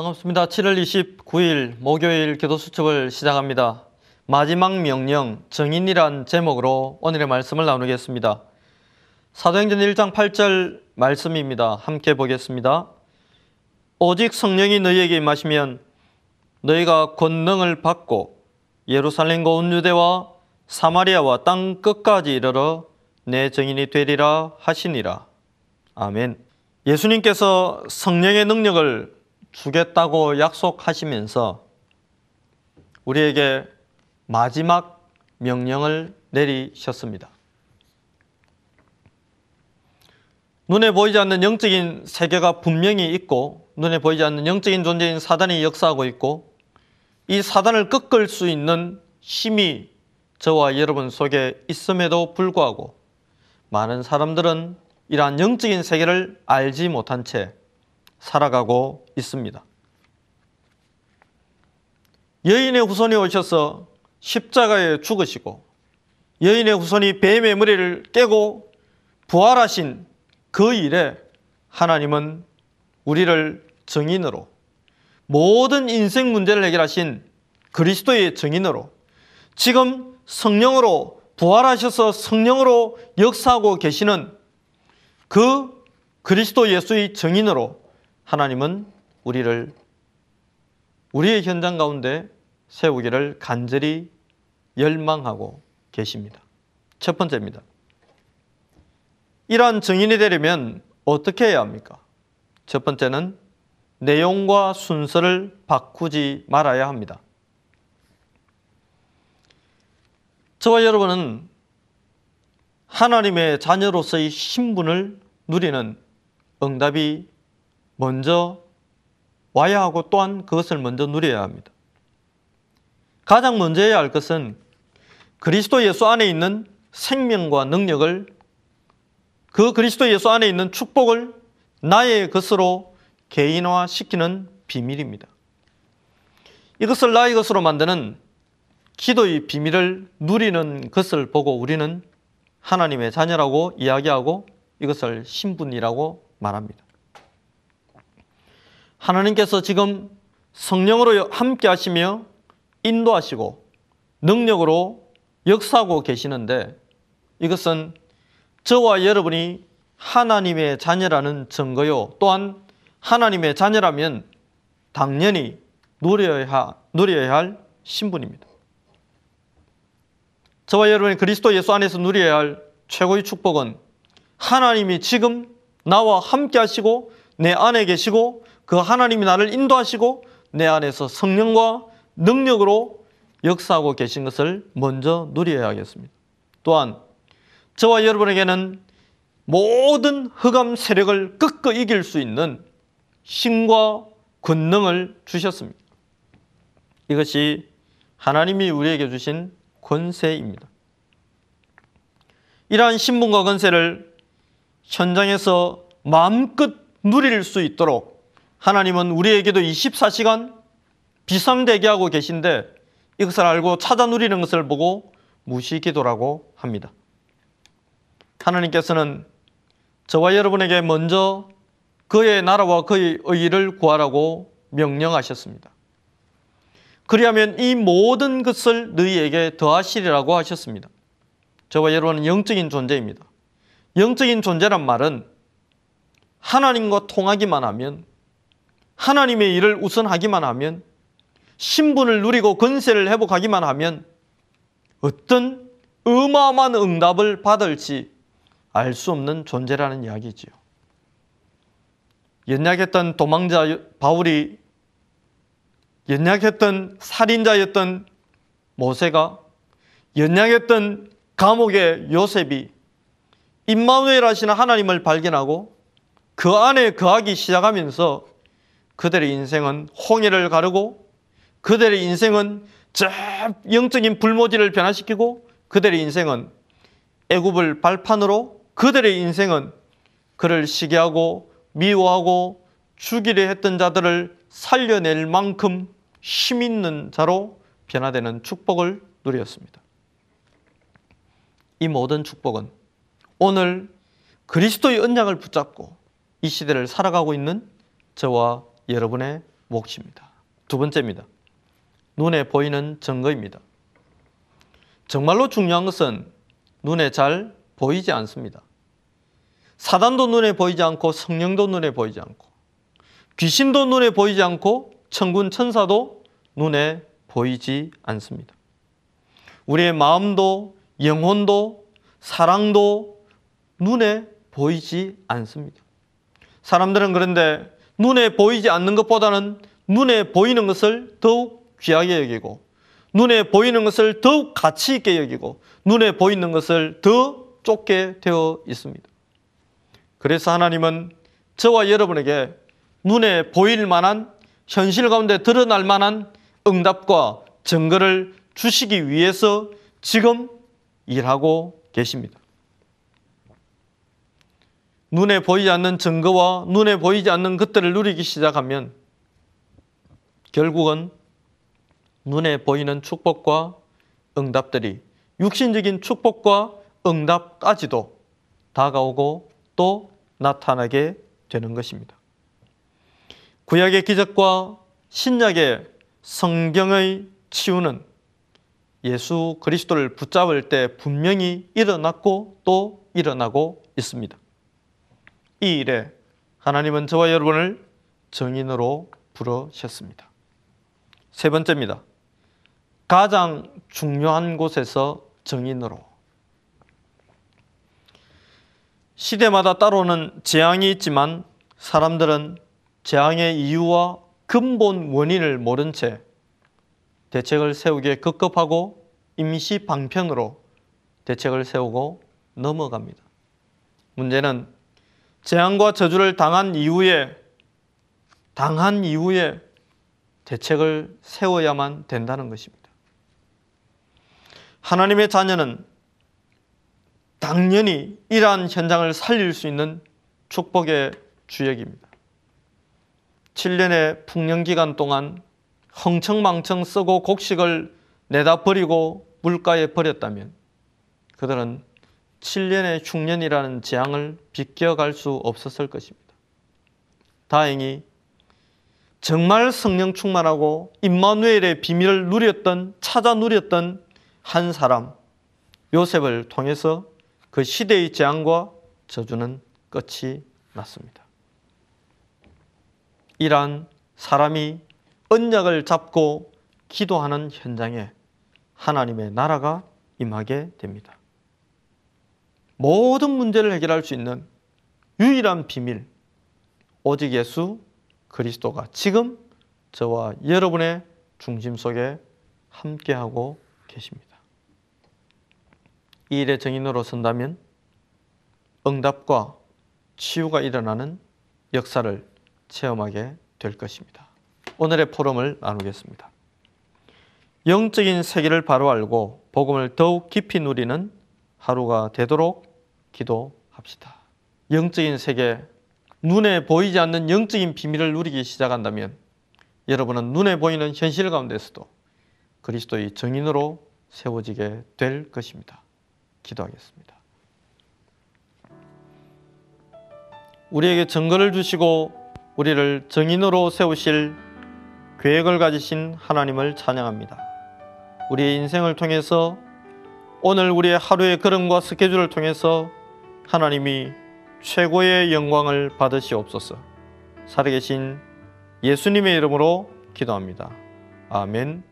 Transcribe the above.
반갑습니다. 7월 29일 목요일 기도 수첩을 시작합니다. 마지막 명령 정인이란 제목으로 오늘의 말씀을 나누겠습니다. 사도행전 1장 8절 말씀입니다. 함께 보겠습니다. 오직 성령이 너희에게 임하시면 너희가 권능을 받고 예루살렘과 온 유대와 사마리아와 땅 끝까지 이르러 내 정인이 되리라 하시니라. 아멘. 예수님께서 성령의 능력을 주겠다고 약속하시면서 우리에게 마지막 명령을 내리셨습니다. 눈에 보이지 않는 영적인 세계가 분명히 있고 눈에 보이지 않는 영적인 존재인 사단이 역사하고 있고 이 사단을 꺾을 수 있는 힘이 저와 여러분 속에 있음에도 불구하고 많은 사람들은 이러한 영적인 세계를 알지 못한 채 살아가고 있습니다. 여인의 후손이 오셔서 십자가에 죽으시고 여인의 후손이 뱀의 머리를 깨고 부활하신 그 일에 하나님은 우리를 정인으로 모든 인생 문제를 해결하신 그리스도의 정인으로 지금 성령으로 부활하셔서 성령으로 역사하고 계시는 그 그리스도 예수의 정인으로 하나님은 우리를 우리의 현장 가운데 세우기를 간절히 열망하고 계십니다. 첫 번째입니다. 이러한 정인이 되려면 어떻게 해야 합니까? 첫 번째는 내용과 순서를 바꾸지 말아야 합니다. 저와 여러분은 하나님의 자녀로서의 신분을 누리는 응답이 먼저 와야 하고 또한 그것을 먼저 누려야 합니다. 가장 먼저 해야 할 것은 그리스도 예수 안에 있는 생명과 능력을 그 그리스도 예수 안에 있는 축복을 나의 것으로 개인화시키는 비밀입니다. 이것을 나의 것으로 만드는 기도의 비밀을 누리는 것을 보고 우리는 하나님의 자녀라고 이야기하고 이것을 신분이라고 말합니다. 하나님께서 지금 성령으로 함께 하시며 인도하시고 능력으로 역사하고 계시는데 이것은 저와 여러분이 하나님의 자녀라는 증거요. 또한 하나님의 자녀라면 당연히 누려야, 누려야 할 신분입니다. 저와 여러분이 그리스도 예수 안에서 누려야 할 최고의 축복은 하나님이 지금 나와 함께 하시고 내 안에 계시고 그 하나님이 나를 인도하시고 내 안에서 성령과 능력으로 역사하고 계신 것을 먼저 누려야 하겠습니다. 또한 저와 여러분에게는 모든 흑암 세력을 꺾어 이길 수 있는 힘과 권능을 주셨습니다. 이것이 하나님이 우리에게 주신 권세입니다. 이러한 신분과 권세를 현장에서 마음껏 누릴 수 있도록 하나님은 우리에게도 24시간 비상대기 하고 계신데 이것을 알고 찾아 누리는 것을 보고 무시 기도라고 합니다. 하나님께서는 저와 여러분에게 먼저 그의 나라와 그의 의를 구하라고 명령하셨습니다. 그리하면 이 모든 것을 너희에게 더하시리라고 하셨습니다. 저와 여러분은 영적인 존재입니다. 영적인 존재란 말은 하나님과 통하기만 하면 하나님의 일을 우선하기만 하면 신분을 누리고 권세를 회복하기만 하면 어떤 어마어마한 응답을 받을지 알 수 없는 존재라는 이야기지요. 연약했던 도망자 바울이 연약했던 살인자였던 모세가 연약했던 감옥의 요셉이 임마누엘 하시는 하나님을 발견하고 그 안에 거하기 시작하면서 그들의 인생은 홍해를 가르고 그들의 인생은 저 영적인 불모지를 변화시키고 그들의 인생은 애굽을 발판으로 그들의 인생은 그를 시기하고 미워하고 죽이려 했던 자들을 살려낼 만큼 힘 있는 자로 변화되는 축복을 누렸습니다. 이 모든 축복은 오늘 그리스도의 언약을 붙잡고 이 시대를 살아가고 있는 저와 여러분의 몫입니다. 두 번째입니다. 눈에 보이는 증거입니다. 정말로 중요한 것은 눈에 잘 보이지 않습니다. 사단도 눈에 보이지 않고 성령도 눈에 보이지 않고 귀신도 눈에 보이지 않고 천군 천사도 눈에 보이지 않습니다. 우리의 마음도 영혼도 사랑도 눈에 보이지 않습니다. 사람들은 그런데 눈에 보이지 않는 것보다는 눈에 보이는 것을 더욱 귀하게 여기고 눈에 보이는 것을 더욱 가치 있게 여기고 눈에 보이는 것을 더 쫓게 되어 있습니다. 그래서 하나님은 저와 여러분에게 눈에 보일 만한 현실 가운데 드러날 만한 응답과 증거를 주시기 위해서 지금 일하고 계십니다. 눈에 보이지 않는 증거와 눈에 보이지 않는 것들을 누리기 시작하면 결국은 눈에 보이는 축복과 응답들이 육신적인 축복과 응답까지도 다가오고 또 나타나게 되는 것입니다. 구약의 기적과 신약의 성경의 치유는 예수 그리스도를 붙잡을 때 분명히 일어났고 또 일어나고 있습니다. 이 일에 하나님은 저와 여러분을 정인으로 부르셨습니다. 세 번째입니다. 가장 중요한 곳에서 정인으로. 시대마다 따로는 재앙이 있지만 사람들은 재앙의 이유와 근본 원인을 모른 채 대책을 세우기에 급급하고 임시 방편으로 대책을 세우고 넘어갑니다. 문제는 재앙과 저주를 당한 이후에 당한 이후에 대책을 세워야만 된다는 것입니다. 하나님의 자녀는 당연히 이러한 현장을 살릴 수 있는 축복의 주역입니다. 7년의 풍년 기간 동안 흥청망청 쓰고 곡식을 내다 버리고 물가에 버렸다면 그들은 7년의 흉년이라는 재앙을 비껴갈 수 없었을 것입니다. 다행히 정말 성령 충만하고 임마누엘의 비밀을 누렸던 찾아 누렸던 한 사람 요셉을 통해서 그 시대의 재앙과 저주는 끝이 났습니다. 이러한 사람이 언약을 잡고 기도하는 현장에 하나님의 나라가 임하게 됩니다. 모든 문제를 해결할 수 있는 유일한 비밀, 오직 예수 그리스도가 지금 저와 여러분의 중심 속에 함께하고 계십니다. 이 일의 정인으로 선다면 응답과 치유가 일어나는 역사를 체험하게 될 것입니다. 오늘의 포럼을 나누겠습니다. 영적인 세계를 바로 알고 복음을 더욱 깊이 누리는 하루가 되도록 기도합시다. 영적인 세계, 눈에 보이지 않는 영적인 비밀을 누리기 시작한다면 여러분은 눈에 보이는 현실 가운데서도 그리스도의 정인으로 세워지게 될 것입니다. 기도하겠습니다. 우리에게 증거를 주시고 우리를 정인으로 세우실 계획을 가지신 하나님을 찬양합니다. 우리의 인생을 통해서 오늘 우리의 하루의 걸음과 스케줄을 통해서 하나님이 최고의 영광을 받으시옵소서. 살아계신 예수님의 이름으로 기도합니다. 아멘.